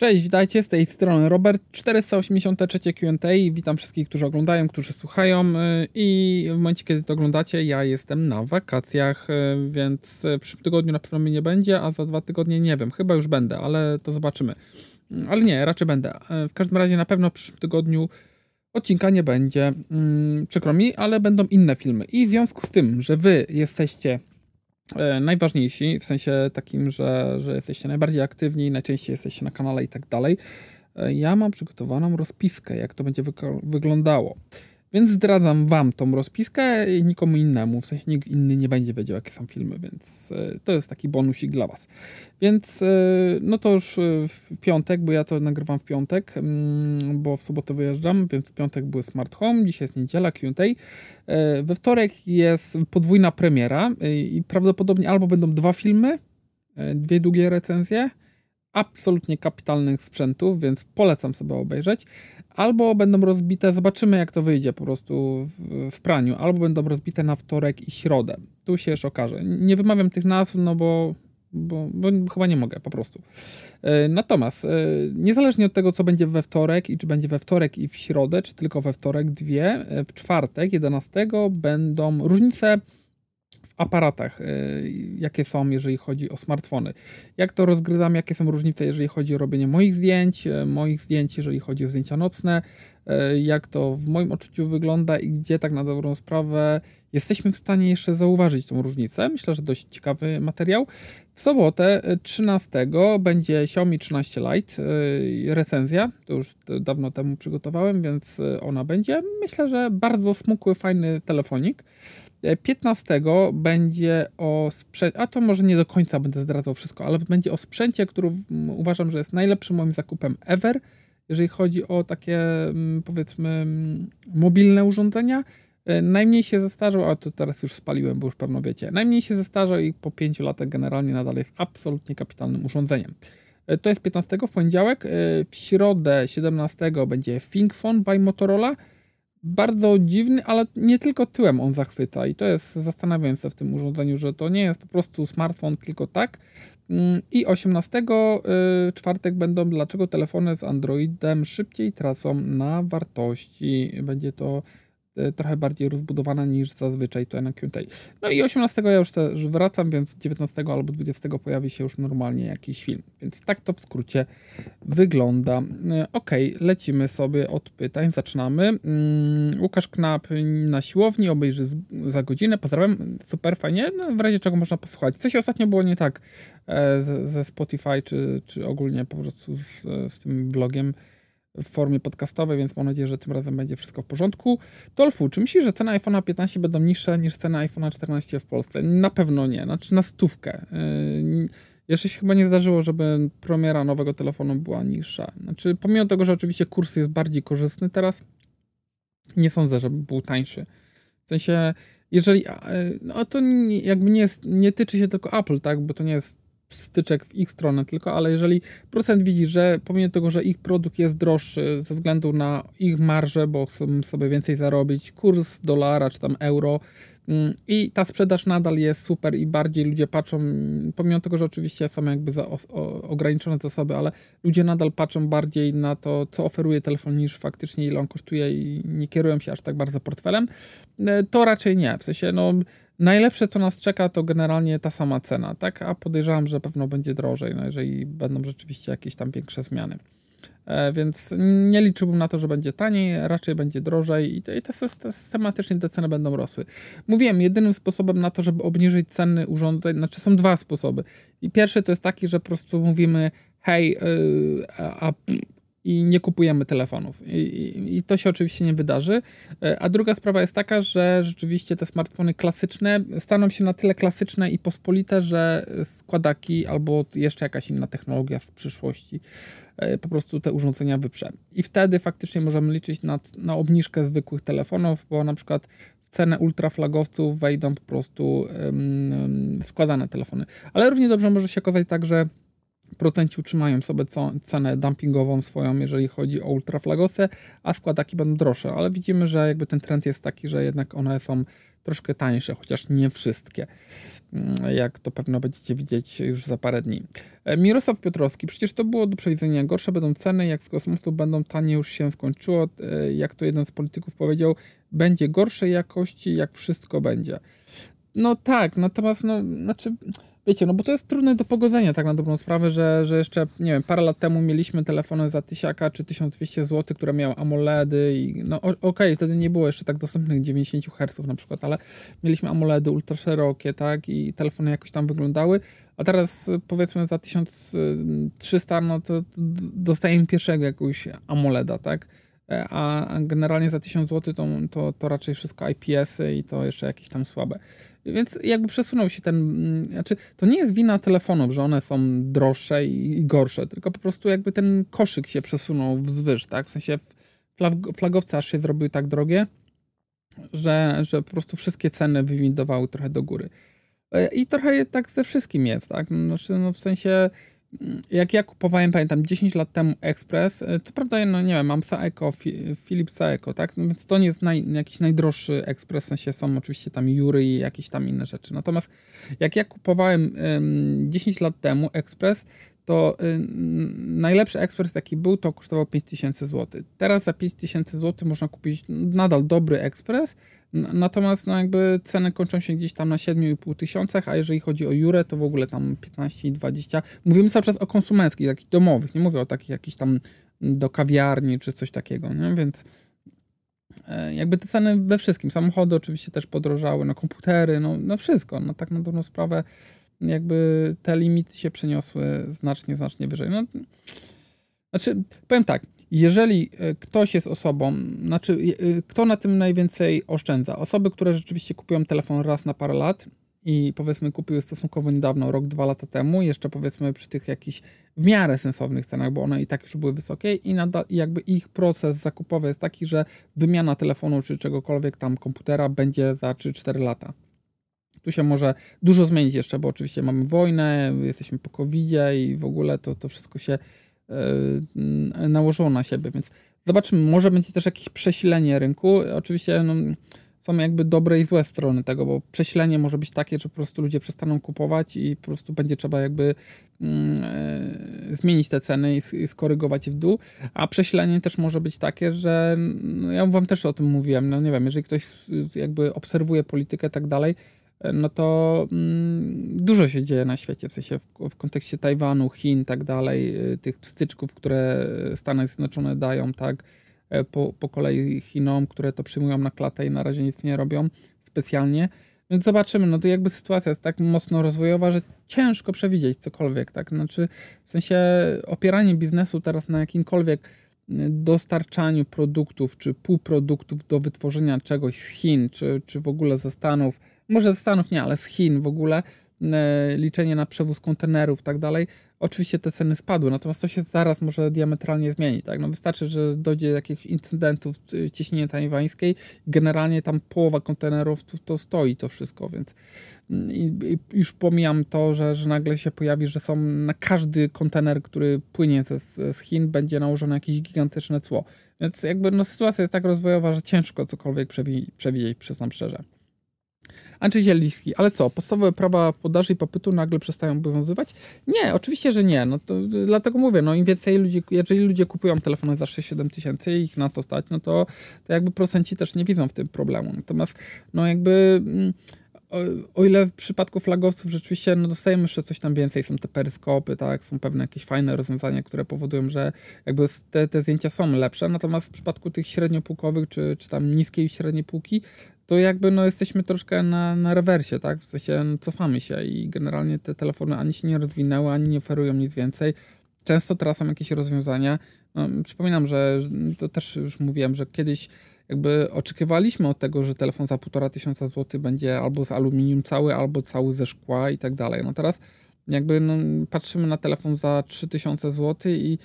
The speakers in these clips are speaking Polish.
Cześć, witajcie, z tej strony Robert, 483 Q&A. Witam wszystkich, którzy oglądają, którzy słuchają y, i w momencie, kiedy to oglądacie, ja jestem na wakacjach, y, więc w przyszłym tygodniu na pewno mnie nie będzie, a za dwa tygodnie nie wiem, chyba już będę, ale to zobaczymy. Ale nie, raczej będę. Y, w każdym razie na pewno w przyszłym tygodniu odcinka nie będzie, przykro mi, ale będą inne filmy. I w związku z tym, że wy jesteście najważniejsi, w sensie takim, że, że jesteście najbardziej aktywni, najczęściej jesteście na kanale i tak dalej. E, ja mam przygotowaną rozpiskę, jak to będzie wyglądało. Więc zdradzam wam tą rozpiskę i nikomu innemu, w sensie nikt inny nie będzie wiedział, jakie są filmy, więc e, to jest taki bonusik dla was. Więc e, no to już e, w piątek, bo ja to nagrywam w piątek, mm, bo w sobotę wyjeżdżam, więc w piątek były Smart Home, dzisiaj jest niedziela, Q&A. We wtorek jest podwójna premiera i prawdopodobnie albo będą dwa filmy, dwie długie recenzje, absolutnie kapitalnych sprzętów, więc polecam sobie obejrzeć. Albo będą rozbite, zobaczymy jak to wyjdzie po prostu w, w, praniu, albo będą rozbite na wtorek i środę. Tu się jeszcze okaże. Nie wymawiam tych nazw, no bo, bo, bo chyba nie mogę po prostu. E, natomiast e, niezależnie od tego, co będzie we wtorek i czy będzie we wtorek i w środę, czy tylko we wtorek, dwie, e, w czwartek, 11 będą różnice aparatach, y, jakie są, jeżeli chodzi o smartfony. Jak to rozgryzam, jakie są różnice, jeżeli chodzi o robienie moich zdjęć, y, moich zdjęć, jeżeli chodzi o zdjęcia nocne, y, jak to w moim odczuciu wygląda i gdzie tak na dobrą sprawę jesteśmy w stanie jeszcze zauważyć tą różnicę. Myślę, że dość ciekawy materiał. W sobotę 13 będzie Xiaomi 13 Lite recenzja. To już dawno temu przygotowałem, więc ona będzie. Myślę, że bardzo smukły, fajny telefonik. 15 e, będzie o sprzęcie, a to może nie do końca będę zdradzał wszystko, ale będzie o sprzęcie, który uważam, że jest najlepszym moim zakupem ever, jeżeli chodzi o takie powiedzmy mobilne urządzenia. E, najmniej się zestarzał, a to teraz już spaliłem, bo już pewno wiecie. Najmniej się zestarzał i po 5 latach generalnie nadal jest absolutnie kapitalnym urządzeniem. E, to jest 15 w poniedziałek. W środę 17 będzie ThinkPhone by Motorola bardzo dziwny, ale nie tylko tyłem on zachwyca i to jest zastanawiające w tym urządzeniu, że to nie jest po prostu smartfon tylko tak. Mm, I 18 y, czwartek będą dlaczego telefony z Androidem szybciej tracą na wartości. Będzie to trochę bardziej rozbudowana niż zazwyczaj to na Q&A. No i 18 ja już też wracam, więc 19 albo 20 pojawi się już normalnie jakiś film. Więc tak to w skrócie wygląda. E, ok, lecimy sobie od pytań, zaczynamy. Mm, Łukasz Knap na siłowni, obejrzy za godzinę, pozdrawiam, super fajnie, no, w razie czego można posłuchać. Coś ostatnio było nie tak e, ze Spotify, czy, czy ogólnie po prostu z, z tym vlogiem w formie podcastowej, więc mam nadzieję, że tym razem będzie wszystko w porządku. Dolfu, czy myślisz, że ceny iPhone'a 15 będą niższe niż ceny iPhone'a 14 w Polsce? Na pewno nie, znaczy na stówkę. Yy, jeszcze się chyba nie zdarzyło, żeby premiera nowego telefonu była niższa. Znaczy, pomimo tego, że oczywiście kurs jest bardziej korzystny teraz, nie sądzę, żeby był tańszy. W sensie, jeżeli, no to jakby nie, jest, nie tyczy się tylko Apple, tak, bo to nie jest styczek w ich stronę tylko, ale jeżeli procent widzi, że pomimo tego, że ich produkt jest droższy ze względu na ich marżę, bo chcą sobie więcej zarobić, kurs dolara czy tam euro mm, i ta sprzedaż nadal jest super i bardziej ludzie patrzą, pomimo tego, że oczywiście są jakby za, o, ograniczone zasoby, ale ludzie nadal patrzą bardziej na to, co oferuje telefon niż faktycznie ile on kosztuje i nie kierują się aż tak bardzo portfelem, e, to raczej nie. W sensie, no Najlepsze, co nas czeka, to generalnie ta sama cena, tak? A podejrzewam, że pewno będzie drożej, no jeżeli będą rzeczywiście jakieś tam większe zmiany. E, więc nie liczyłbym na to, że będzie taniej, raczej będzie drożej i te, te systematycznie te ceny będą rosły. Mówiłem, jedynym sposobem na to, żeby obniżyć ceny urządzeń, znaczy są dwa sposoby. I pierwszy to jest taki, że po prostu mówimy, hej, yy, a, a i nie kupujemy telefonów. I, i, I, to się oczywiście nie wydarzy. E, a druga sprawa jest taka, że rzeczywiście te smartfony klasyczne staną się na tyle klasyczne i pospolite, że składaki albo jeszcze jakaś inna technologia z przyszłości e, po prostu te urządzenia wyprze. I wtedy faktycznie możemy liczyć na, na obniżkę zwykłych telefonów, bo na przykład w cenę ultraflagowców wejdą po prostu um, składane telefony. Ale równie dobrze może się okazać tak, że procenci utrzymają sobie cenę dumpingową swoją, jeżeli chodzi o ultraflagosy, a składaki będą droższe, ale widzimy, że jakby ten trend jest taki, że jednak one są troszkę tańsze, chociaż nie wszystkie, mm, jak to pewno będziecie widzieć już za parę dni. E, Mirosław Piotrowski, przecież to było do przewidzenia, gorsze będą ceny, jak z kosmosu będą tanie, już się skończyło, e, jak to jeden z polityków powiedział, będzie gorszej jakości, jak wszystko będzie. No tak, natomiast no, znaczy Wiecie, no bo to jest trudne do pogodzenia tak na dobrą sprawę, że, że jeszcze, nie wiem, parę lat temu mieliśmy telefony za 1000 czy 1200 zł, które miały AMOLEDy i no okej, okay, wtedy nie było jeszcze tak dostępnych 90 Hz na przykład, ale mieliśmy AMOLEDy ultra szerokie, tak, i telefony jakoś tam wyglądały, a teraz powiedzmy za 1300, no to dostajemy pierwszego jakiegoś AMOLEDa, tak, a generalnie za 1000 zł to, to, to raczej wszystko IPS-y i to jeszcze jakieś tam słabe. Więc jakby przesunął się ten. Mm, znaczy, to nie jest wina telefonów, że one są droższe i, gorsze, tylko po prostu jakby ten koszyk się przesunął wzwyż, tak? W sensie flagowce aż się zrobiły tak drogie, że, że po prostu wszystkie ceny wywindowały trochę do góry. E, I trochę tak ze wszystkim jest, tak? Znaczy, no w sensie jak ja kupowałem, pamiętam, 10 lat temu Express, e, to prawda, no nie wiem, mam Saeco, Philips Saeco, tak? No więc to nie jest naj, jakiś najdroższy Express, w sensie są oczywiście tam Jury i jakieś tam inne rzeczy. Natomiast jak ja kupowałem 10 lat temu Express, to y, najlepszy ekspres jaki był, to kosztował 5000 zł. Teraz za 5000 zł można kupić nadal dobry ekspres, natomiast no jakby ceny kończą się gdzieś tam na 7,5 tysiącach, a jeżeli chodzi o Jurę, to w ogóle tam 15 i 20. Mówimy cały czas o konsumenckich, takich domowych, nie mówię o takich jakichś tam do kawiarni czy coś takiego, nie? więc e, jakby te ceny we wszystkim, samochody oczywiście też podrożały, no komputery, no, no wszystko, no tak na dobrą sprawę jakby te limity się przeniosły znacznie, znacznie wyżej. No, znaczy, powiem tak, jeżeli e, ktoś jest osobą, znaczy, e, kto na tym najwięcej oszczędza? Osoby, które rzeczywiście kupują telefon raz na parę lat i powiedzmy kupiły stosunkowo niedawno, rok, dwa lata temu, jeszcze powiedzmy przy tych jakichś w miarę sensownych cenach, bo one i tak już były wysokie i nadal jakby ich proces zakupowy jest taki, że wymiana telefonu czy czegokolwiek tam komputera będzie za 3-4 lata. Tu się może dużo zmienić jeszcze, bo oczywiście mamy wojnę, jesteśmy po covid i w ogóle to, to wszystko się yy, nałożyło na siebie, więc zobaczymy, może będzie też jakieś przesilenie rynku. Oczywiście no, są jakby dobre i złe strony tego, bo przesilenie może być takie, że po prostu ludzie przestaną kupować i po prostu będzie trzeba jakby yy, zmienić te ceny i, i, skorygować je w dół, a przesilenie też może być takie, że no, ja wam też o tym mówiłem, no nie wiem, jeżeli ktoś jakby obserwuje politykę i tak dalej, no to mm, dużo się dzieje na świecie, w sensie w, w kontekście Tajwanu, Chin, tak dalej, y, tych styczków, które Stany Zjednoczone dają, tak, e, po, po kolei Chinom, które to przyjmują na klatę i na razie nic nie robią specjalnie. Więc zobaczymy, no to jakby sytuacja jest tak mocno rozwojowa, że ciężko przewidzieć cokolwiek, tak, znaczy w sensie opieranie biznesu teraz na jakimkolwiek dostarczaniu produktów czy półproduktów do wytworzenia czegoś z Chin, czy, czy w ogóle ze Stanów, może ze Stanów nie, ale z Chin w ogóle, liczenie na przewóz kontenerów i tak dalej, oczywiście te ceny spadły, natomiast to się zaraz może diametralnie zmienić, tak? No wystarczy, że dojdzie do jakichś incydentów cieśniny tajwańskiej, generalnie tam połowa kontenerów to, to stoi to wszystko, więc mm, i, i już pomijam to, że, że nagle się pojawi, że są na każdy kontener, który płynie ze, z Chin, będzie nałożone jakieś gigantyczne cło. Więc jakby no, sytuacja jest tak rozwojowa, że ciężko cokolwiek przewi przewidzieć, przyznam szczerze. Andrzej Zieliński, ale co, podstawowe prawa podaży i popytu nagle przestają obowiązywać? Nie, oczywiście, że nie. No to dlatego mówię, no im więcej ludzi, jeżeli ludzie kupują telefony za 6-7 tysięcy i ich na to stać, no to, to jakby procenci też nie widzą w tym problemu. Natomiast no jakby... Mm, o, o, ile w przypadku flagowców rzeczywiście no dostajemy jeszcze coś tam więcej, są te peryskopy, tak, są pewne jakieś fajne rozwiązania, które powodują, że jakby te, te zdjęcia są lepsze, natomiast w przypadku tych średniopółkowych, czy, czy tam niskiej i średniej półki, to jakby no jesteśmy troszkę na, na rewersie, tak? W sensie no, cofamy się i generalnie te telefony ani się nie rozwinęły, ani nie oferują nic więcej. Często teraz są jakieś rozwiązania. No, przypominam, że to też już mówiłem, że kiedyś jakby oczekiwaliśmy od tego, że telefon za półtora tysiąca złotych będzie albo z aluminium cały, albo cały ze szkła i tak dalej. No teraz jakby no, patrzymy na telefon za 3000 zł i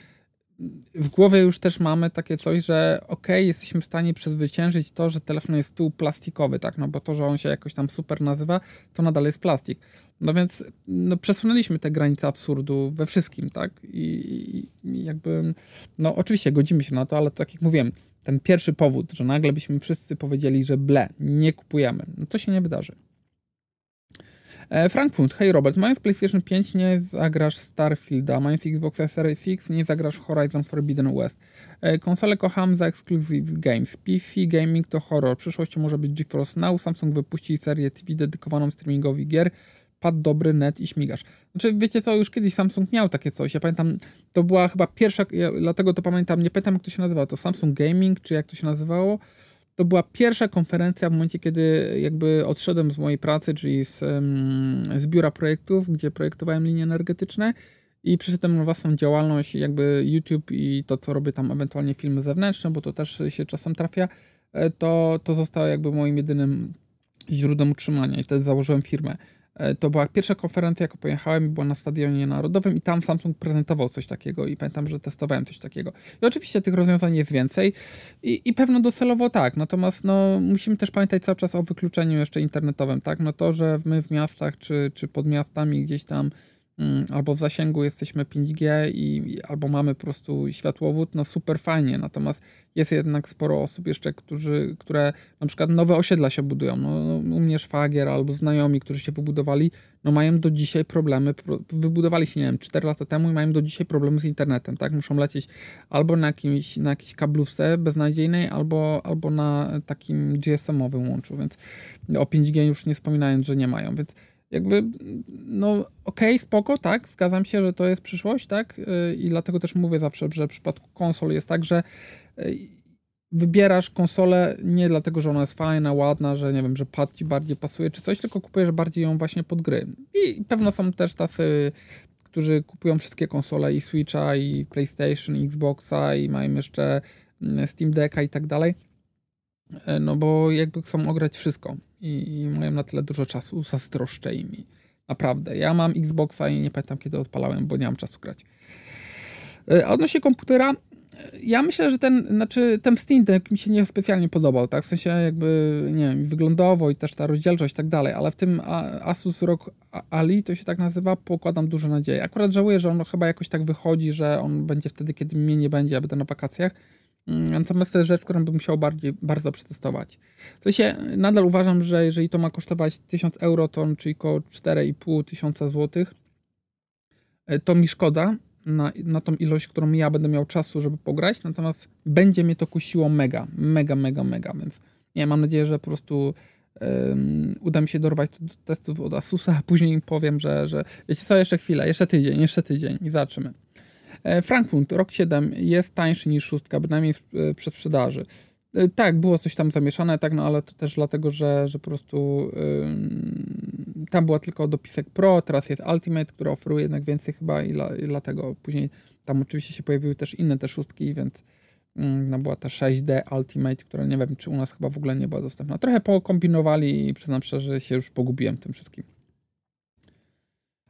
w głowie już też mamy takie coś, że ok, jesteśmy w stanie przezwyciężyć to, że telefon jest tu plastikowy, tak, no bo to, że on się jakoś tam super nazywa, to nadal jest plastik. No więc no, przesunęliśmy te granice absurdu we wszystkim, tak, i, i jakby, no oczywiście godzimy się na to, ale tak jak mówiłem, ten pierwszy powód, że nagle byśmy wszyscy powiedzieli, że ble, nie kupujemy, no to się nie wydarzy. E, Frankfurt, hej Robert, mając PlayStation 5 nie zagrasz Starfielda, mając Xbox Series X nie zagrasz Horizon Forbidden West. E, konsole kocham za Exclusive Games. PC Gaming to horror. Przyszłością może być GeForce Now. Samsung wypuści serię TV dedykowaną streamingowi gier. Pad dobry, net i śmigasz. Znaczy, wiecie co, już kiedyś Samsung miał takie coś. Ja pamiętam, to była chyba pierwsza, ja, dlatego to pamiętam, nie pamiętam jak to się nazywa, to Samsung Gaming, czy jak to się nazywało to była pierwsza konferencja w momencie, kiedy jakby odszedłem z mojej pracy, czyli z, z biura projektów, gdzie projektowałem linie energetyczne i przyszedłem na własną działalność, jakby YouTube i to, co robię tam, ewentualnie filmy zewnętrzne, bo to też się czasem trafia, e, to, to zostało jakby moim jedynym źródłem utrzymania i wtedy założyłem firmę. E, to była pierwsza konferencja, jaką pojechałem, była na Stadionie Narodowym i tam Samsung prezentował coś takiego i pamiętam, że testowałem coś takiego. I oczywiście tych rozwiązań jest więcej i, i pewno docelowo tak, natomiast no, musimy też pamiętać cały czas o wykluczeniu jeszcze internetowym, tak? No to, że my w miastach czy, czy pod miastami gdzieś tam albo w zasięgu jesteśmy 5G i albo mamy po prostu światłowód, no super fajnie. Natomiast jest jednak sporo osób jeszcze, którzy, które na przykład nowe osiedla się budują. No, no u mnie szwagier albo znajomi, którzy się wybudowali, no mają do dzisiaj problemy. Wybudowali się, nie wiem, 4 lata temu i mają do dzisiaj problemy z internetem, tak? Muszą lecieć albo na, jakimś, na jakiejś kablówce beznadziejnej, albo, albo na takim GSM-owym łączu, więc o 5G już nie wspominając, że nie mają, więc jakby, no okej, okay, spoko, tak, zgadzam się, że to jest przyszłość, tak, y, i dlatego też mówię zawsze, że w przypadku konsol jest tak, że y, wybierasz konsolę nie dlatego, że ona jest fajna, ładna, że nie wiem, że pad ci bardziej pasuje czy coś, tylko kupujesz bardziej ją właśnie pod gry. I pewno są też tacy, którzy kupują wszystkie konsole i Switcha, i PlayStation, i Xboxa, i mają jeszcze mm, Steam Decka i tak dalej no bo jakby chcą ograć wszystko i, i mają na tyle dużo czasu, zazdroszczę im. Naprawdę. Ja mam Xboxa i nie pamiętam kiedy odpalałem, bo nie mam czasu grać. E, a odnośnie komputera, e, ja myślę, że ten, znaczy ten Steam Deck mi się nie specjalnie podobał, tak? W sensie jakby, nie wiem, wyglądowo i też ta rozdzielczość i tak dalej, ale w tym Asus ROG Ali, to się tak nazywa, pokładam duże nadzieje. Akurat żałuję, że on chyba jakoś tak wychodzi, że on będzie wtedy, kiedy mnie nie będzie, a będę na wakacjach, natomiast to jest rzecz, którą bym musiał bardziej, bardzo przetestować. To się nadal uważam, że jeżeli to ma kosztować 1000 euro, to czyli około 4,5 tysiąca złotych, e, to mi szkoda na, na tą ilość, którą ja będę miał czasu, żeby pograć, natomiast będzie mnie to kusiło mega, mega, mega, mega, więc nie, mam nadzieję, że po prostu um, uda mi się dorwać do testów od Asusa, a później powiem, że, że wiecie co, jeszcze chwilę, jeszcze tydzień, jeszcze tydzień i zobaczymy. E, Frankfurt, rok 7 jest tańszy niż szóstka, bynajmniej e, przez sprzedaży. E, tak, było coś tam zamieszane, tak, no ale to też dlatego, że, że po prostu yy, tam była tylko dopisek Pro, teraz jest Ultimate, który oferuje jednak więcej chyba i, la, i dlatego później tam oczywiście się pojawiły też inne te szóstki, więc yy, no była ta 6D Ultimate, która nie wiem, czy u nas chyba w ogóle nie była dostępna. Trochę pokombinowali i przyznam szczerze, że się już pogubiłem tym wszystkim.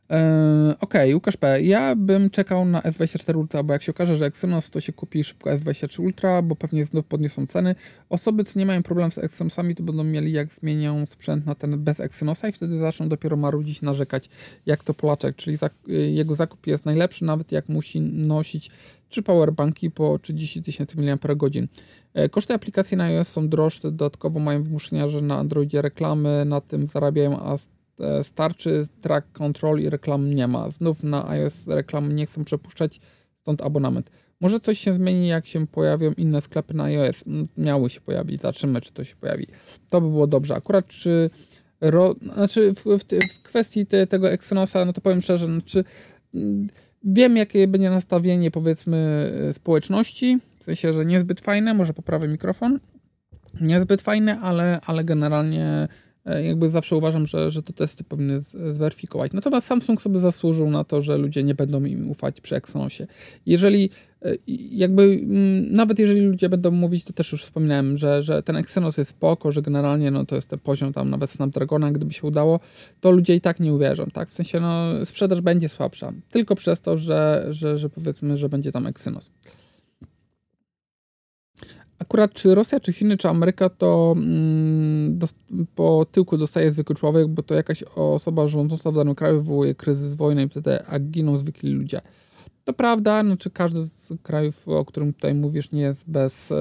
Okej, okay, Łukasz P. Ja bym czekał na S24 Ultra, bo jak się okaże, że Exynos, to się kupi szybko S23 Ultra, bo pewnie znów podniosą ceny. Osoby, co nie mają problemu z Exynosami, to będą mieli jak zmienią sprzęt na ten bez Exynosa i wtedy zaczną dopiero marudzić, narzekać, jak to Polaczek, czyli jego zakup jest najlepszy, nawet jak musi nosić trzy powerbanki po 30 tysięcy mAh. E, koszty aplikacji na iOS są droższe, dodatkowo mają wymuszenia, że na Androidzie reklamy na tym zarabiają, a E, starczy track control i reklam nie ma. Znów na iOS reklam nie chcą przepuszczać, stąd abonament. Może coś się zmieni, jak się pojawią inne sklepy na iOS. Miały się pojawić, zobaczymy, czy to się pojawi. To by było dobrze. Akurat czy ro, znaczy w, w, w kwestii te, tego Exynosa, no to powiem szczerze, znaczy wiem, jakie będzie nastawienie, powiedzmy, społeczności. W sensie, że niezbyt fajne, może poprawię mikrofon. Niezbyt fajne, ale, ale generalnie E, jakby zawsze uważam, że, że te testy powinny zweryfikować. Natomiast Samsung sobie zasłużył na to, że ludzie nie będą im ufać przy Exynosie. Jeżeli e, jakby, mm, nawet jeżeli ludzie będą mówić, to też już wspominałem, że, że ten Exynos jest spoko, że generalnie no, to jest ten poziom tam nawet Snapdragona, gdyby się udało, to ludzie i tak nie uwierzą, tak? W sensie, no, sprzedaż będzie słabsza. Tylko przez to, że, że, że powiedzmy, że będzie tam Exynos akurat czy Rosja, czy Chiny, czy Ameryka, to mm, po tyłku dostaje zwykły człowiek, bo to jakaś osoba rządząca w danym kraju wywołuje kryzys, wojny i wtedy, a giną zwykli ludzie. To prawda, no, czy każdy z krajów, o którym tutaj mówisz, nie jest bez,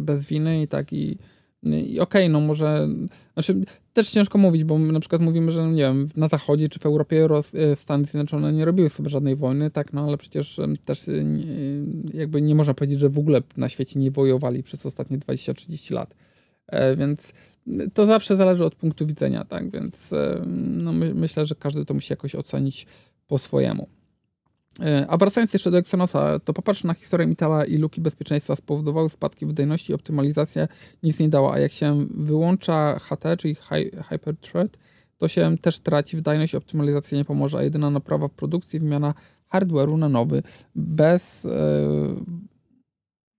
bez winy i tak i i okej, okay, no może, znaczy też ciężko mówić, bo na przykład mówimy, że nie wiem, na zachodzie czy w Europie e, Stany Zjednoczone nie robiły sobie żadnej wojny, tak, no ale przecież też e, jakby nie można powiedzieć, że w ogóle na świecie nie wojowali przez ostatnie 20-30 lat. E, więc to zawsze zależy od punktu widzenia, tak, więc no my, myślę, że każdy to musi jakoś ocenić po swojemu. E, a wracając jeszcze do Exynosa, to popatrz na historię Mitala i luki bezpieczeństwa. Spowodowały spadki wydajności i optymalizacja nic nie dała, a jak się wyłącza HT, czyli Hyperthread, to się też traci wydajność, optymalizacja nie pomoże, a jedyna naprawa w produkcji, wymiana hardware'u na nowy, bez, yy,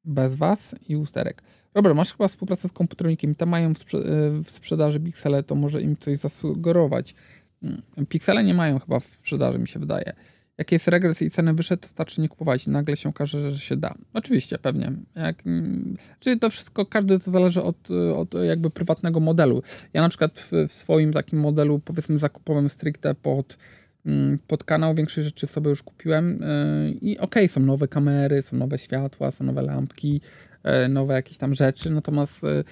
bez was i usterek. Robert, masz chyba współpracę z komputernikiem, tam mają w, sprze w sprzedaży piksele, to może im coś zasugerować. Mm, piksele nie mają chyba w sprzedaży, mi się wydaje jak jest regres i ceny wyższe, to starczy nie kupować nagle się okaże, że się da. Oczywiście, pewnie. Jak, czyli to wszystko, każdy to zależy od, od jakby prywatnego modelu. Ja na przykład w, w swoim takim modelu, powiedzmy zakupowym stricte pod, mm, pod kanał, większej rzeczy sobie już kupiłem yy, i okej, okay, są nowe kamery, są nowe światła, są nowe lampki, E, nowe jakieś tam rzeczy, natomiast e, e,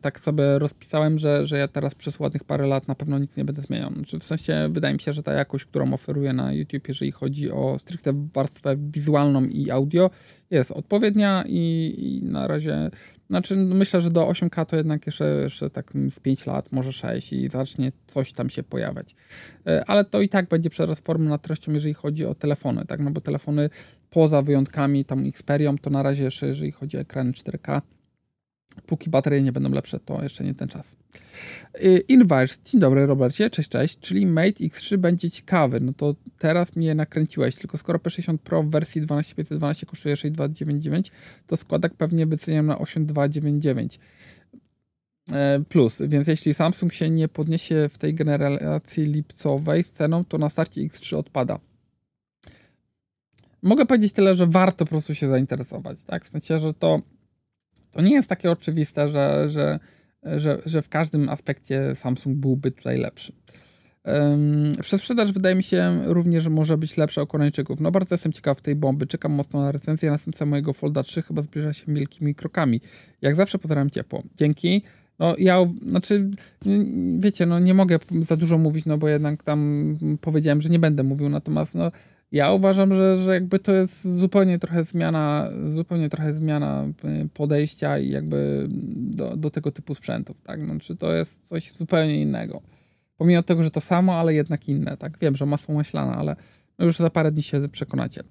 tak sobie rozpisałem, że, że ja teraz przez ładnych parę lat na pewno nic nie będę zmieniał. Znaczy, w sensie wydaje mi się, że ta jakość, którą oferuję na YouTube, jeżeli chodzi o stricte warstwę wizualną i audio, jest odpowiednia i, i na razie znaczy, no myślę, że do 8K to jednak jeszcze, jeszcze tak z 5 lat, może 6 i zacznie coś tam się pojawiać. Ale to i tak będzie przerost formy nad treścią, jeżeli chodzi o telefony, tak? No bo telefony poza wyjątkami tam Xperią, to na razie jeszcze jeżeli chodzi o ekrany 4K, póki baterie nie będą lepsze, to jeszcze nie ten czas. Y, Inverse, dzień dobry Robercie, cześć, cześć, czyli Mate X3 będzie ciekawy, no to teraz mnie nakręciłeś, tylko skoro P60 Pro w wersji 12512 kosztuje 6299, to składak pewnie wyceniam na 8299 e, plus, więc jeśli Samsung się nie podniesie w tej generacji lipcowej z ceną, to na starcie X3 odpada. Mogę powiedzieć tyle, że warto po prostu się zainteresować, tak? W sensie, że to, to nie jest takie oczywiste, że, że, że, że w każdym aspekcie Samsung byłby tutaj lepszy. Um, przez sprzedaż wydaje mi się również, że może być lepsza o Koreańczyków. No bardzo jestem ciekaw tej bomby. Czekam mocno na recenzję. Następca mojego Folda 3 chyba zbliża się wielkimi krokami. Jak zawsze pozdrawiam ciepło. Dzięki. No ja, znaczy, wiecie, no nie mogę za dużo mówić, no bo jednak tam powiedziałem, że nie będę mówił, natomiast no ja uważam, że, że jakby to jest zupełnie trochę zmiana, zupełnie trochę zmiana y, podejścia i jakby do, do tego typu sprzętów, tak? No, czy to jest coś zupełnie innego. Pomimo tego, że to samo, ale jednak inne, tak? Wiem, że masło maślane, ale no już za parę dni się przekonacie.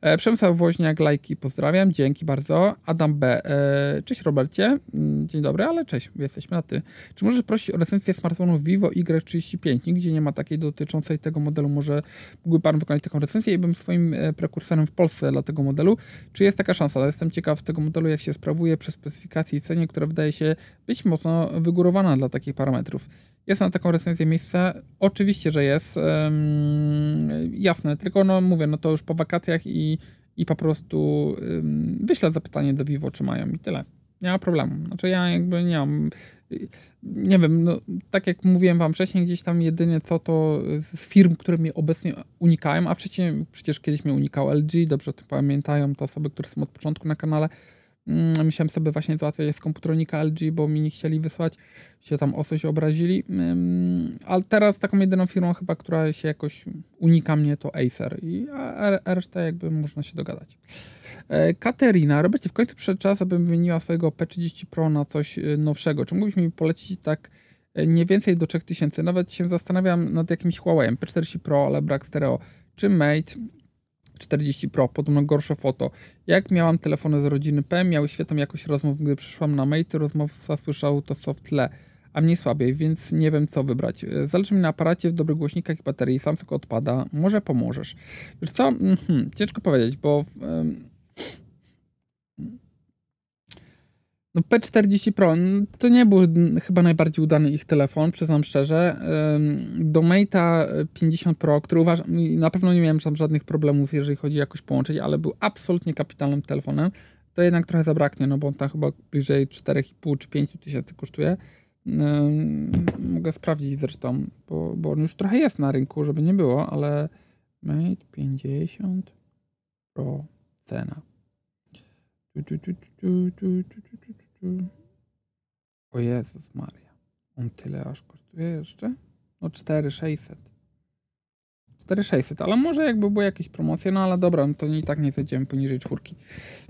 E, Przemysław Woźniak, lajki, pozdrawiam, dzięki bardzo. Adam B. E, cześć Robercie, mm, dzień dobry, ale cześć, jesteśmy na ty. Czy możesz prosić o recenzję smartfonu Vivo Y35? Nigdzie nie ma takiej dotyczącej tego modelu. Może mógłby Pan wykonać taką recenzję i bym swoim e, prekursorem w Polsce dla tego modelu. Czy jest taka szansa? Jestem ciekaw tego modelu, jak się sprawuje przez specyfikację i cenie, która wydaje się być mocno wygórowana dla takich parametrów. Jest na taką recenzję miejsce? Oczywiście, że jest. jasne, tylko no mówię, no to już po wakacjach i, i po prostu wyślę zapytanie do Vivo, czy mają i tyle. Nie ma problemu. Znaczy ja jakby nie mam, nie wiem, no, tak jak mówiłem wam wcześniej, gdzieś tam jedynie co to z firm, które mnie obecnie unikają, a przecież, przecież kiedyś mnie unikał LG, dobrze to pamiętają to osoby, które są od początku na kanale, musiałem sobie właśnie załatwiać z komputronika LG, bo mi nie chcieli wysłać, się tam o coś obrazili. Ale teraz taką jedyną firmą chyba, która się jakoś unika mnie to Acer, i, a resztę jakby można się dogadać. E, Katerina, Robercie, w końcu przed czas, abym wymieniła swojego P30 Pro na coś e, nowszego. Czy mógłbyś mi polecić tak e, nie więcej do 3000? Nawet się zastanawiam nad jakimś Huawei P40 Pro, ale brak stereo. Czy Mate, 40 Pro, podobno gorsze foto. Jak miałam telefony z rodziny P, miały świetną jakość rozmów, gdy przyszłam na Mate, rozmów słyszał to co w tle. a mniej słabiej, więc nie wiem co wybrać. Zależy mi na aparacie, w dobrych głośnikach i baterii. Samsung odpada. Może pomożesz. Wiesz co? Hmm, ciężko powiedzieć, bo... No P40 Pro to nie był chyba najbardziej udany ich telefon, przyznam szczerze. Do Mate'a 50 Pro, który uważam, na pewno nie miałem tam żadnych problemów, jeżeli chodzi o jakość połączeń, ale był absolutnie kapitalnym telefonem. To jednak trochę zabraknie, no bo on tam chyba bliżej 4,5 czy 5 tysięcy kosztuje. Mogę sprawdzić zresztą, bo, bo on już trochę jest na rynku, żeby nie było, ale Mate 50 Pro cena. O Jezus Maria. On tyle aż kosztuje jeszcze? No 4600. 4600, ale może jakby były jakieś promocje, no ale dobra, no to i tak nie zejdziemy poniżej czwórki.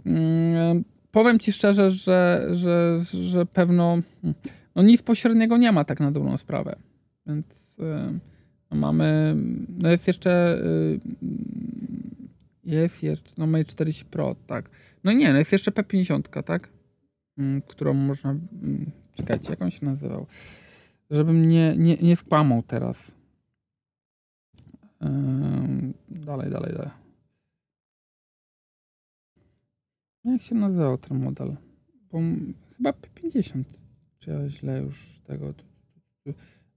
Hmm, powiem Ci szczerze, że, że, że pewno no nic pośredniego nie ma tak na dobrą sprawę. Więc yy, mamy, no jest jeszcze yy, jest jeszcze, no Mate 40 Pro, tak. No nie, no jest jeszcze P50, tak? Mm, którą można, mm, czekajcie, jak on się nazywał? Żebym nie, nie, nie skłamał teraz. Dalej, dalej, dalej. Jak się nazywał ten model? Bo chyba P50. Czy ja źle już tego.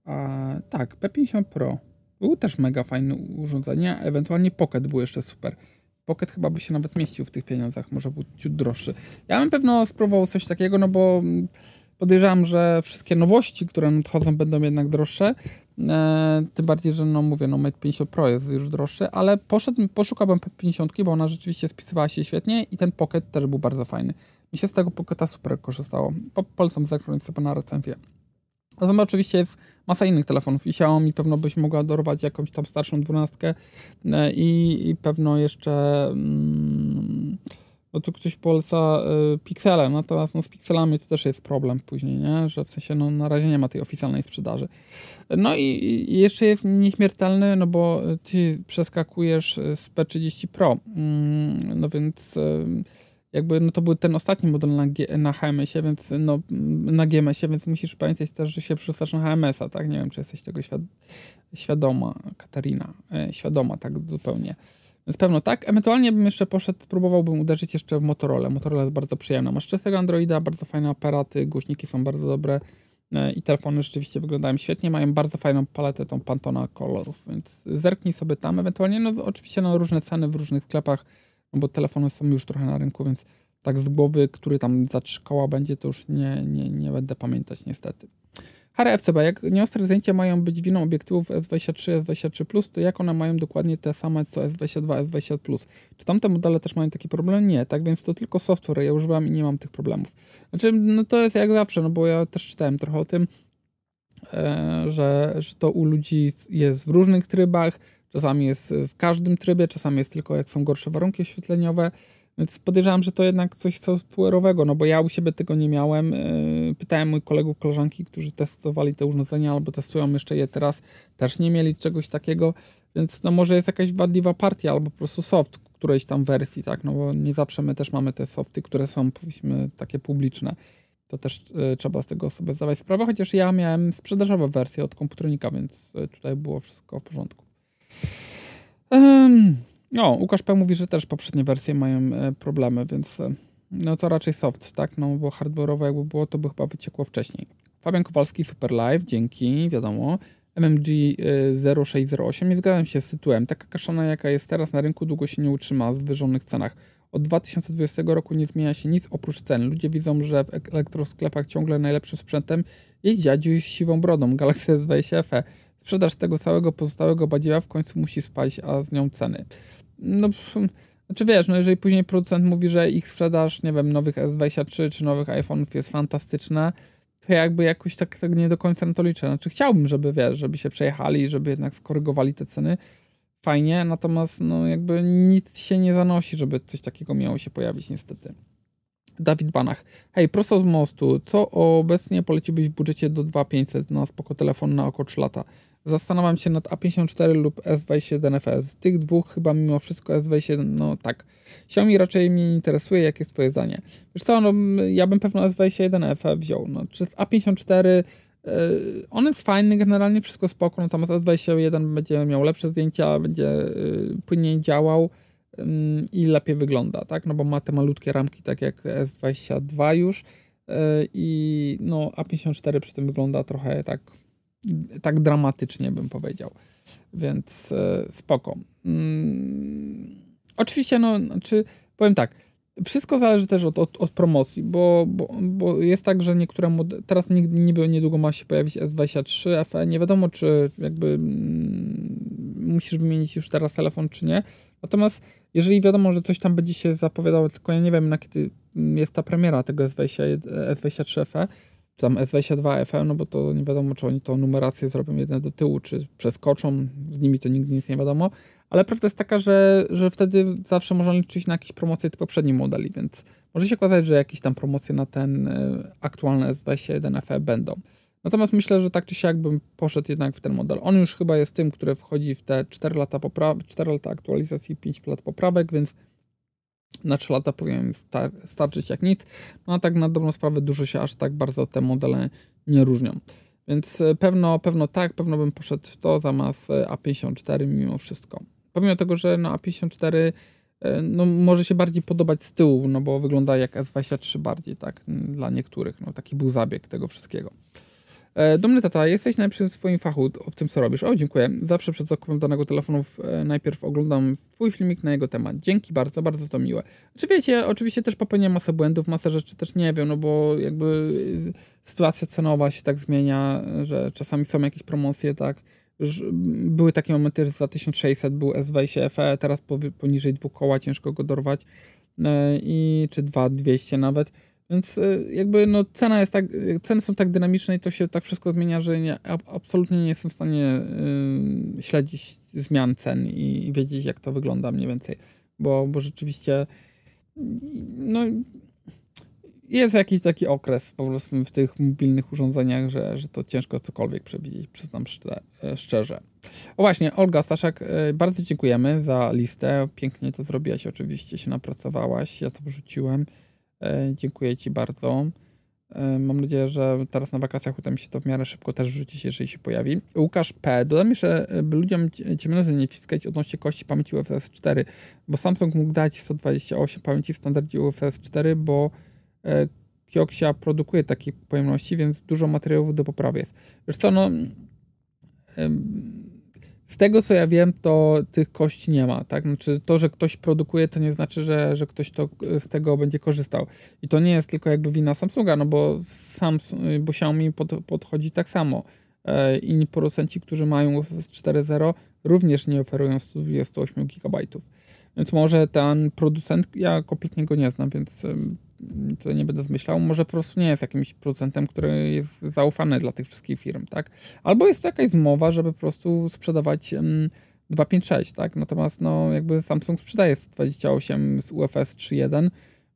A, tak, P50 Pro. Był też mega fajne urządzenie, ewentualnie Pocket był jeszcze super. Pocket chyba by się nawet mieścił w tych pieniądzach, może był ciut droższy. Ja bym pewno spróbował coś takiego, no bo podejrzewam, że wszystkie nowości, które nadchodzą, będą jednak droższe. E, tym bardziej, że no mówię, no Mate 50 Pro jest już droższy, ale poszedł, poszukałbym P50, bo ona rzeczywiście spisywała się świetnie i ten Pocket też był bardzo fajny. Mi się z tego Pocketa super korzystało. Po, polecam zerknąć sobie na recenzję. Natomiast oczywiście jest masa innych telefonów i Xiaomi pewno byś mogła dorwać jakąś tam starszą dwunastkę e, i, i pewno jeszcze mm, no tu ktoś poleca y, piksele, natomiast no, z pikselami to też jest problem później, nie? że w sensie no, na razie nie ma tej oficjalnej sprzedaży. No i, jeszcze jest nieśmiertelny, no bo ty przeskakujesz z P30 Pro, mm, no więc jakby no to był ten ostatni model na, na HMS-ie, więc no, na GMS-ie, więc musisz pamiętać też, że się przerzucasz na HMS-a, tak? Nie wiem, czy jesteś tego świad świadoma, Katarina, e, świadoma tak zupełnie. Więc pewno tak. Ewentualnie bym jeszcze poszedł, próbowałbym uderzyć jeszcze w Motorola. Motorola jest bardzo przyjemna. Masz czystego Androida, bardzo fajne aparaty, głośniki są bardzo dobre e, i telefony rzeczywiście wyglądają świetnie. Mają bardzo fajną paletę, tą Pantona kolorów, więc zerknij sobie tam. Ewentualnie, no oczywiście no, różne ceny w różnych sklepach no bo telefony są już trochę na rynku, więc tak z głowy, który tam za trzy koła będzie, to już nie, nie, nie będę pamiętać niestety. Harry FCB, jak nieostre zdjęcia mają być winą obiektywów S23, S23+, to jak one mają dokładnie te same co S22, S20+? Czy tamte modele też mają taki problem? Nie, tak więc to tylko software, ja używam i nie mam tych problemów. Znaczy, no to jest jak zawsze, no bo ja też czytałem trochę o tym, e, że, że to u ludzi jest w różnych trybach, Czasami jest w każdym trybie, czasami jest tylko jak są gorsze warunki oświetleniowe. Więc podejrzewam, że to jednak coś software'owego, no bo ja u siebie tego nie miałem. E, pytałem moich kolegów, koleżanki, którzy testowali te urządzenia albo testują jeszcze je teraz, też nie mieli czegoś takiego, więc no może jest jakaś wadliwa partia albo po prostu soft którejś tam wersji, tak, no bo nie zawsze my też mamy te softy, które są powiedzmy takie publiczne. To też y, trzeba z tego sobie zdawać sprawę, chociaż ja miałem sprzedażową wersję od komputernika, więc y, tutaj było wszystko w porządku. No, Łukasz P. mówi, że też poprzednie wersje mają e, problemy, więc e, no to raczej soft, tak? No bo hardware'owo jakby było, to by chyba wyciekło wcześniej. Fabian Kowalski, Super Live, dzięki, wiadomo. MMG 0608, nie zgadzam się z tytułem. Taka kaszana, jaka jest teraz na rynku, długo się nie utrzyma w wyżonych cenach. Od 2020 roku nie zmienia się nic oprócz cen. Ludzie widzą, że w elektrosklepach ciągle najlepszym sprzętem jest dziadziu z siwą brodą, Galaxy S20 FE. Sprzedaż tego całego pozostałego badziewa w końcu musi spaść, a z nią ceny. No, znaczy wiesz, no jeżeli później producent mówi, że ich sprzedaż, nie wiem, nowych S23 czy nowych iPhone'ów jest fantastyczna, to jakby jakoś tak, tak nie do końca na to liczę. Znaczy chciałbym, żeby wiesz, żeby się przejechali, żeby jednak skorygowali te ceny. Fajnie, natomiast no jakby nic się nie zanosi, żeby coś takiego miało się pojawić niestety. Dawid Banach. Hej, prosto z mostu. Co obecnie poleciłbyś w budżecie do 2500 na spoko telefon na około 3 lata? Zastanawiam się nad A54 lub S21 FS. Tych dwóch chyba mimo wszystko S21, no tak. Xiaomi raczej mnie nie interesuje, jakie jest twoje zdanie. Wiesz co, no, ja bym pewno S21 FE wziął. No, czy A54 on jest fajny, generalnie wszystko spoko, natomiast S21 będzie miał lepsze zdjęcia, będzie płynniej działał i lepiej wygląda, tak? No bo ma te malutkie ramki, tak jak S22 już i no A54 przy tym wygląda trochę tak, tak dramatycznie, bym powiedział. Więc spoko. Mm, oczywiście, no, czy powiem tak, wszystko zależy też od, od, od promocji, bo, bo, bo, jest tak, że niektóre modele, teraz niby niedługo ma się pojawić S23 FE, nie wiadomo czy jakby mm, musisz wymienić już teraz telefon czy nie, natomiast jeżeli wiadomo, że coś tam będzie się zapowiadało, tylko ja nie wiem na kiedy jest ta premiera tego S20, S23 FE, tam S22 FE, no bo to nie wiadomo, czy oni tą numerację zrobią jedne do tyłu, czy przeskoczą, z nimi to nigdy nic nie wiadomo, ale prawda jest taka, że, że wtedy zawsze można liczyć na jakieś promocje tych poprzednich modeli, więc może się okazać, że jakieś tam promocje na ten y, aktualny S21 FE będą. Natomiast myślę, że tak czy siak bym poszedł jednak w ten model. On już chyba jest tym, który wchodzi w te 4 lata, popra- 4 lata aktualizacji, 5 lat poprawek, więc na 3 lata powinien star- starczyć jak nic. No a tak na dobrą sprawę dużo się aż tak bardzo te modele nie różnią. Więc e, pewno, pewno tak, pewno bym poszedł w to zamiast e, A54 mimo wszystko. Pomimo tego, że no A54 e, no, może się bardziej podobać z tyłu, no bo wygląda jak S23 bardziej, tak, dla niektórych. No, taki był zabieg tego wszystkiego. E, Dumny tata, jesteś najlepszy w swoim fachu w tym, co robisz. O, dziękuję. Zawsze przed zakupem danego telefonu e, najpierw oglądam twój filmik na jego temat. Dzięki bardzo, bardzo to miłe. Czy wiecie, oczywiście też popełniam masę błędów, masę rzeczy też nie wiem, no bo jakby sytuacja cenowa się tak zmienia, że czasami są jakieś promocje, tak. Były takie momenty, że za 1600 był S20 FE, teraz poniżej dwóch koła ciężko go dorwać e, i czy 2200 nawet. Więc y, jakby no cena jest tak, ceny są tak dynamiczne i to się tak wszystko zmienia, że nie, absolutnie nie jestem w stanie y, śledzić zmian cen i, i, wiedzieć jak to wygląda mniej więcej, bo, bo rzeczywiście no jest jakiś taki okres po prostu w tych mobilnych urządzeniach, że, że to ciężko cokolwiek przewidzieć, przyznam e, szczerze. O właśnie, Olga Staszek, e, bardzo dziękujemy za listę. Pięknie to zrobiłaś, oczywiście się napracowałaś, ja to wrzuciłem. E, dziękuję Ci bardzo. E, mam nadzieję, że teraz na wakacjach uda mi się to w miarę szybko też wrzucić, jeżeli się pojawi. Łukasz P. Dodam jeszcze, e, by ludziom ciemnoty nie wciskać odnośnie kości pamięci UFS 4, bo Samsung mógł dać 128 pamięci w standardzie UFS 4, bo Kioxia produkuje takie pojemności, więc dużo materiałów do poprawy jest. Wiesz co, no z tego co ja wiem, to tych kości nie ma, tak? Znaczy to, że ktoś produkuje, to nie znaczy, że, że ktoś to z tego będzie korzystał. I to nie jest tylko jakby wina Samsunga, no bo Samsung, bo Xiaomi pod, podchodzi tak samo. E, inni producenci, którzy mają UFS 4.0 również nie oferują 128 GB. Więc może ten producent, ja kompletnie go nie znam, więc tutaj nie będę zmyślał, może po prostu nie jest jakimś producentem, który jest zaufany dla tych wszystkich firm, tak? Albo jest to jakaś zmowa, żeby po prostu sprzedawać um, 256, tak? Natomiast no jakby Samsung sprzedaje 128 z UFS 3.1,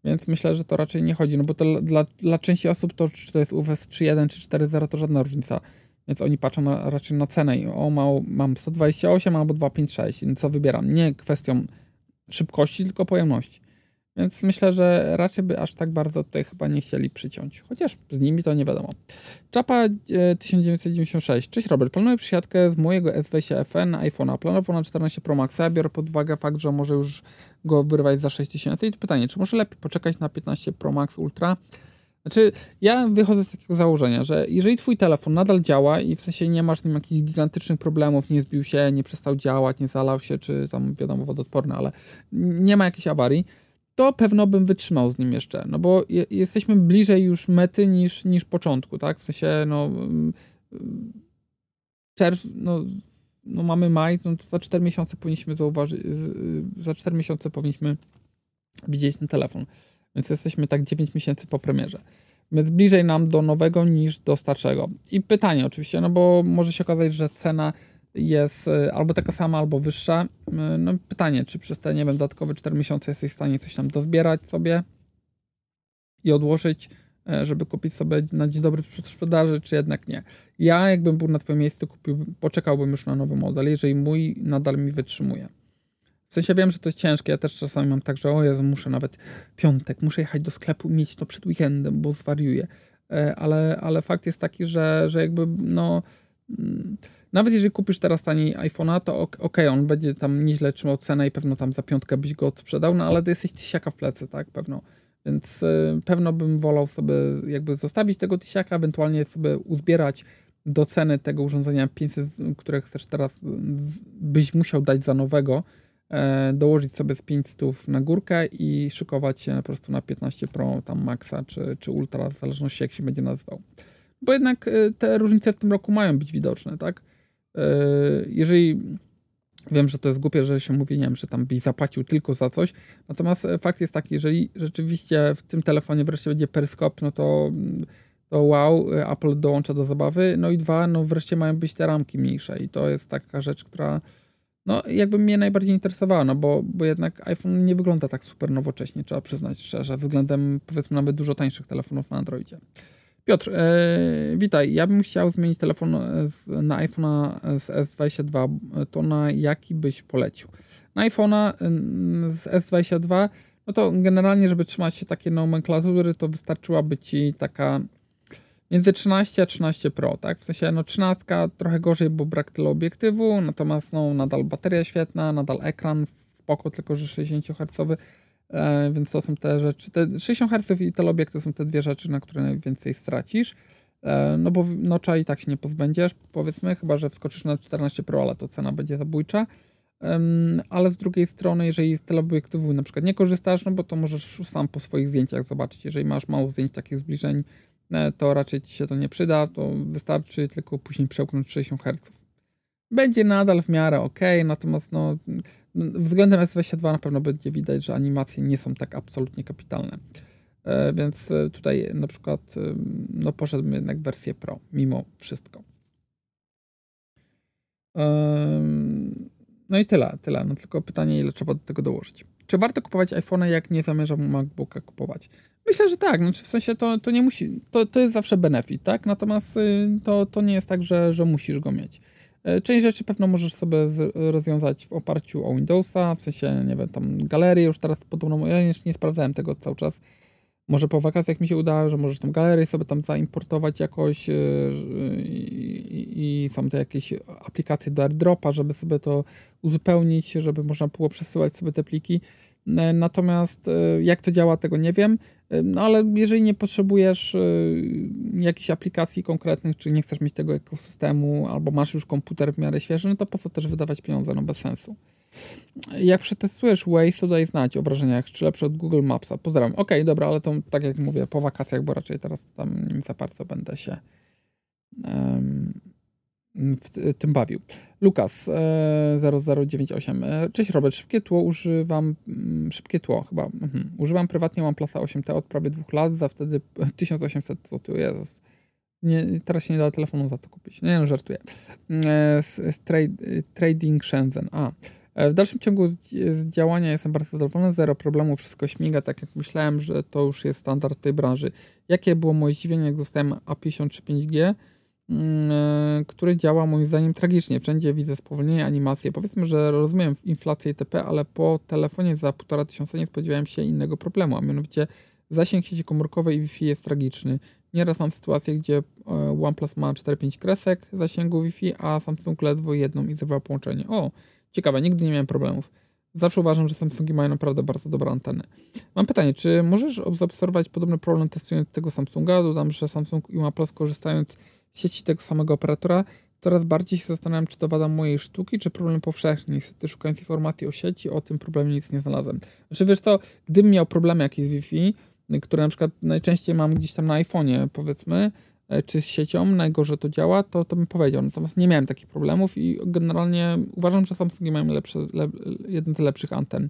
więc myślę, że to raczej nie chodzi, no bo to dla, dla części osób to czy to jest UFS 3.1 czy 4.0 to żadna różnica. Więc oni patrzą raczej na cenę i o, mał, mam 128 albo 256, no co wybieram? Nie kwestią szybkości, tylko pojemności. Więc myślę, że raczej by aż tak bardzo tutaj chyba nie chcieli przyciąć. Chociaż z nimi to nie wiadomo. Czapa 1996. E, Cześć Robert, planuję przysiadkę z mojego S20 FN iPhone'a. Planował na 14 Pro Maxa. Biorę pod uwagę fakt, że może już go wyrwać za 6000. I pytanie, czy może lepiej poczekać na 15 Pro Max Ultra? Znaczy, ja wychodzę z takiego założenia, że jeżeli twój telefon nadal działa i w sensie nie masz z nim jakichś gigantycznych problemów, nie zbił się, nie przestał działać, nie zalał się, czy tam wiadomo wodoodporny, ale nie ma jakiejś awarii, to pewno bym wytrzymał z nim jeszcze, no bo je, jesteśmy bliżej już mety niż, niż początku, tak? W sensie, no, mm, czerw, no, no mamy maj, no to za 4 miesiące powinniśmy zauważyć, za 4 miesiące powinniśmy widzieć ten telefon, więc jesteśmy tak 9 miesięcy po premierze. Więc bliżej nam do nowego niż do starszego. I pytanie oczywiście, no bo może się okazać, że cena jest e, albo taka sama, albo wyższa. E, no pytanie, czy przez te, nie wiem, dodatkowe 4 miesiące jesteś w stanie coś tam dozbierać sobie i odłożyć, e, żeby kupić sobie na dzień dobry sprzedaży, czy jednak nie. Ja, jakbym był na twoim miejscu, kupiłbym, poczekałbym już na nowy model, jeżeli mój nadal mi wytrzymuje. W sensie wiem, że to jest ciężkie, ja też czasami mam tak, że o Jezu, muszę nawet piątek, muszę jechać do sklepu, mieć to przed weekendem, bo zwariuję ale, ale fakt jest taki, że, że jakby no nawet jeżeli kupisz teraz taniej iPhone'a, to ok, on będzie tam nieźle trzymał cenę i pewno tam za piątkę byś go sprzedał, no ale to jesteś tysiaka w plecy, tak, pewno. Więc y, pewno bym wolał sobie jakby zostawić tego tysiaka, ewentualnie sobie uzbierać do ceny tego urządzenia 500, które chcesz teraz, byś musiał dać za nowego, e, dołożyć sobie z 500 na górkę i szykować się po prostu na 15 Pro, tam Maxa czy, czy Ultra, w zależności jak się będzie nazywał. Bo jednak y, te różnice w tym roku mają być widoczne, tak? E, jeżeli wiem, że to jest głupie, że się mówi, nie wiem, że tam byś zapłacił tylko za coś, natomiast e, fakt jest taki, jeżeli rzeczywiście w tym telefonie wreszcie będzie peryskop, no to, to wow, e, Apple dołącza do zabawy, no i dwa, no wreszcie mają być te ramki mniejsze i to jest taka rzecz, która no jakby mnie najbardziej interesowała, no bo, bo jednak iPhone nie wygląda tak super nowocześnie, trzeba przyznać szczerze, względem powiedzmy nawet dużo tańszych telefonów na Androidzie. Piotr, e, witaj. Ja bym chciał zmienić telefon z, na iPhone'a z S22. To na jaki byś polecił? Na iPhone'a z S22, no to generalnie, żeby trzymać się takiej nomenklatury, to wystarczyłaby ci taka między 13 a 13 Pro, tak? W sensie, no 13 trochę gorzej, bo brak teleobiektywu, natomiast no nadal bateria świetna, nadal ekran w poko, tylko że 60 Hz E, więc to są te rzeczy. Te 60 Hz i teleobiekt to są te dwie rzeczy, na które najwięcej stracisz. E, no bo nocza i tak się nie pozbędziesz, powiedzmy, chyba że wskoczysz na 14 Pro, ale to cena będzie zabójcza. ale z drugiej strony, jeżeli z teleobiektywu na przykład nie korzystasz, no bo to możesz sam po swoich zdjęciach zobaczyć. Jeżeli masz mało zdjęć takich zbliżeń, e, to raczej ci się to nie przyda, to wystarczy tylko później przełknąć 60 Hz. Będzie nadal w miarę ok, natomiast no, Względem S22 na pewno będzie widać, że animacje nie są tak absolutnie kapitalne. E, więc e, tutaj na przykład e, no poszedłbym jednak w wersję Pro, mimo wszystko. No i tyle, tyle. No tylko pytanie, ile trzeba do tego dołożyć. Czy warto kupować iPhone, jak nie zamierzam MacBooka kupować? Myślę, że tak. Znaczy w sensie to, to nie musi, to, to jest zawsze benefit, tak? Natomiast y, to, to nie jest tak, że, że musisz go mieć. E, część rzeczy pewno możesz sobie rozwiązać w oparciu o Windowsa, w sensie, nie wiem, tam galerię już teraz podobno, ja jeszcze nie sprawdzałem tego cały czas. Może po wakacjach mi się udało, że możesz tą galerię sobie tam zaimportować jakoś e, i, i są te jakieś aplikacje do AirDropa, żeby sobie to uzupełnić, żeby można było przesyłać sobie te pliki. E, natomiast e, jak to działa, tego nie wiem. E, no ale jeżeli nie potrzebujesz jakichś aplikacji konkretnych, czy nie chcesz mieć tego ekosystemu, albo masz już komputer w miarę świeży, no to po co też wydawać pieniądze? No bez sensu. Jak przetestujesz Waze, to daj znać o wrażeniach, czy lepsze od Google Mapsa. Pozdrawiam. Okej, okay, dobra, ale to tak jak mówię, po wakacjach, bo raczej teraz tam nie za bardzo będę się um, w tym bawił. Lukas e, 0098. E, cześć Robert, szybkie tło używam, mm, szybkie tło chyba, mhm. używam prywatnie OnePlusa 8T od prawie dwóch lat, za wtedy 1800 zł, Jezus. Nie, teraz się nie da telefonu za to kupić. Nie, no, żartuję. E, z, z trade, trading Shenzhen. A. E, w dalszym ciągu z działania jestem bardzo zadowolony, zero problemów, wszystko śmiga, tak jak myślałem, że to już jest standard tej branży. Jakie było moje zdziwienie, jak dostałem A53 5G? Mm, e, który działa moim zdaniem tragicznie. Wszędzie widzę spowolnienie, animacje. Powiedzmy, że rozumiem inflację itp., ale po telefonie za 1500 nie spodziewałem się innego problemu, a mianowicie zasięg sieci komórkowej i Wi-Fi jest tragiczny. Nieraz mam sytuację, gdzie e, OnePlus ma 4-5 kresek zasięgu Wi-Fi, a Samsung ledwo jedną i zerwał połączenie. O, ciekawe, nigdy nie miałem problemów. Zawsze uważam, że Samsungi mają naprawdę bardzo dobre anteny. Mam pytanie, czy możesz zaobserwować podobny problem testując tego Samsunga? Dodam, że Samsung i OnePlus korzystając sieci tego samego operatora, coraz bardziej się zastanawiam, czy to wada mojej sztuki, czy problem powszechny. Niestety szukając informacji o sieci, o tym problemie nic nie znalazłem. Znaczy wiesz to, gdybym miał problemy jakieś z Wi-Fi, które na przykład najczęściej mam gdzieś tam na iPhone'ie powiedzmy, e, czy z siecią, najgorzej to działa, to, to bym powiedział. Natomiast nie miałem takich problemów i generalnie uważam, że Samsungi mają lepsze, le, jeden z lepszych anten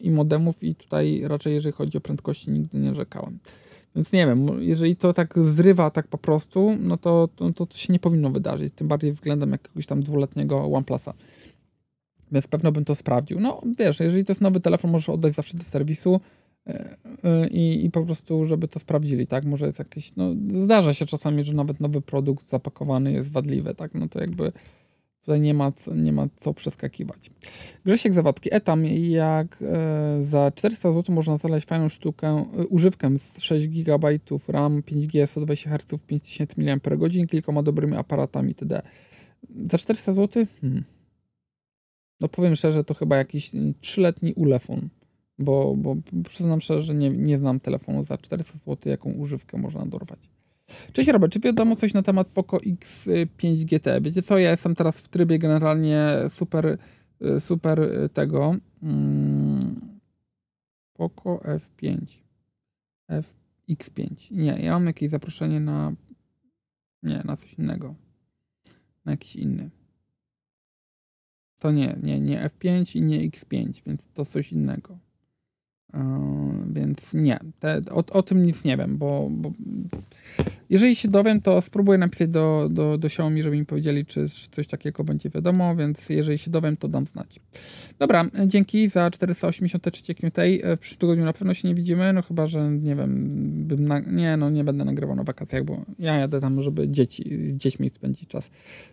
i modemów i tutaj raczej jeżeli chodzi o prędkości nigdy nie rzekałem. Więc nie wiem, jeżeli to tak zrywa tak po prostu, no to, to, to się nie powinno wydarzyć, tym bardziej względem jakiegoś tam dwuletniego OnePlusa. Więc pewno bym to sprawdził. No wiesz, jeżeli to jest nowy telefon, możesz oddać zawsze do serwisu e, e, i, i po prostu, żeby to sprawdzili, tak? Może jest jakieś, no zdarza się czasami, że nawet nowy produkt zapakowany jest wadliwy, tak? No to jakby Tutaj nie ma, nie ma co przeskakiwać. Grzesiek Zawadzki, etam, jak e, za 400 zł można znaleźć fajną sztukę, e, używkę z 6 GB RAM, 5G, 120 Hz, 5000 mAh, kilkoma dobrymi aparatami itd. Za 400 zł? Hmm. No powiem szczerze, to chyba jakiś trzyletni ulefon, bo, bo przyznam szczerze, że nie, nie znam telefonu za 400 zł, jaką używkę można dorwać. Cześć Robert, czy wiadomo coś na temat Poco X5 GT? Wiecie co, ja jestem teraz w trybie generalnie super, super tego hmm, Poco F5 F, X5. Nie, ja mam jakieś zaproszenie na nie, na coś innego. Na jakiś inny. To nie, nie, nie F5 i nie X5, więc to coś innego. Yy, więc nie, te, o, o, tym nic nie wiem, bo, bo, jeżeli się dowiem, to spróbuję napisać do, do, do Xiaomi, żeby mi powiedzieli, czy, czy, coś takiego będzie wiadomo, więc jeżeli się dowiem, to dam znać. Dobra, dzięki za 483 QT. W przyszłym tygodniu na pewno się nie widzimy, no chyba, że nie wiem, bym na, nie, no nie będę nagrywał na wakacjach, bo ja jadę tam, żeby dzieci, z dziećmi spędzić czas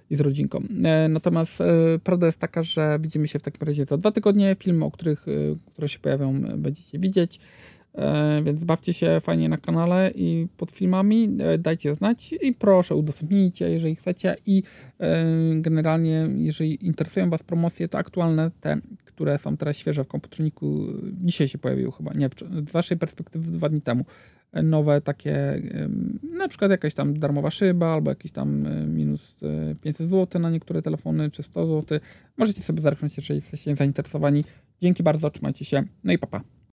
i z rodzinką. E, natomiast e, prawda jest taka, że widzimy się w takim razie za dwa tygodnie. Filmy, o których, e, które się pojawią, będziecie widzieć. E, więc bawcie się fajnie na kanale i pod filmami, e, dajcie znać i proszę udostępnijcie, jeżeli chcecie i e, generalnie, jeżeli interesują Was promocje, to aktualne te, które są teraz świeże w komputerniku, dzisiaj się pojawiły chyba, nie, z Waszej perspektywy dwa dni temu, nowe takie, na przykład jakaś tam darmowa szyba, albo jakiś tam minus 500 zł na niektóre telefony, czy 100 zł. Możecie sobie zerknąć, jeżeli jesteście zainteresowani. Dzięki bardzo, trzymajcie się, no i papa. Pa.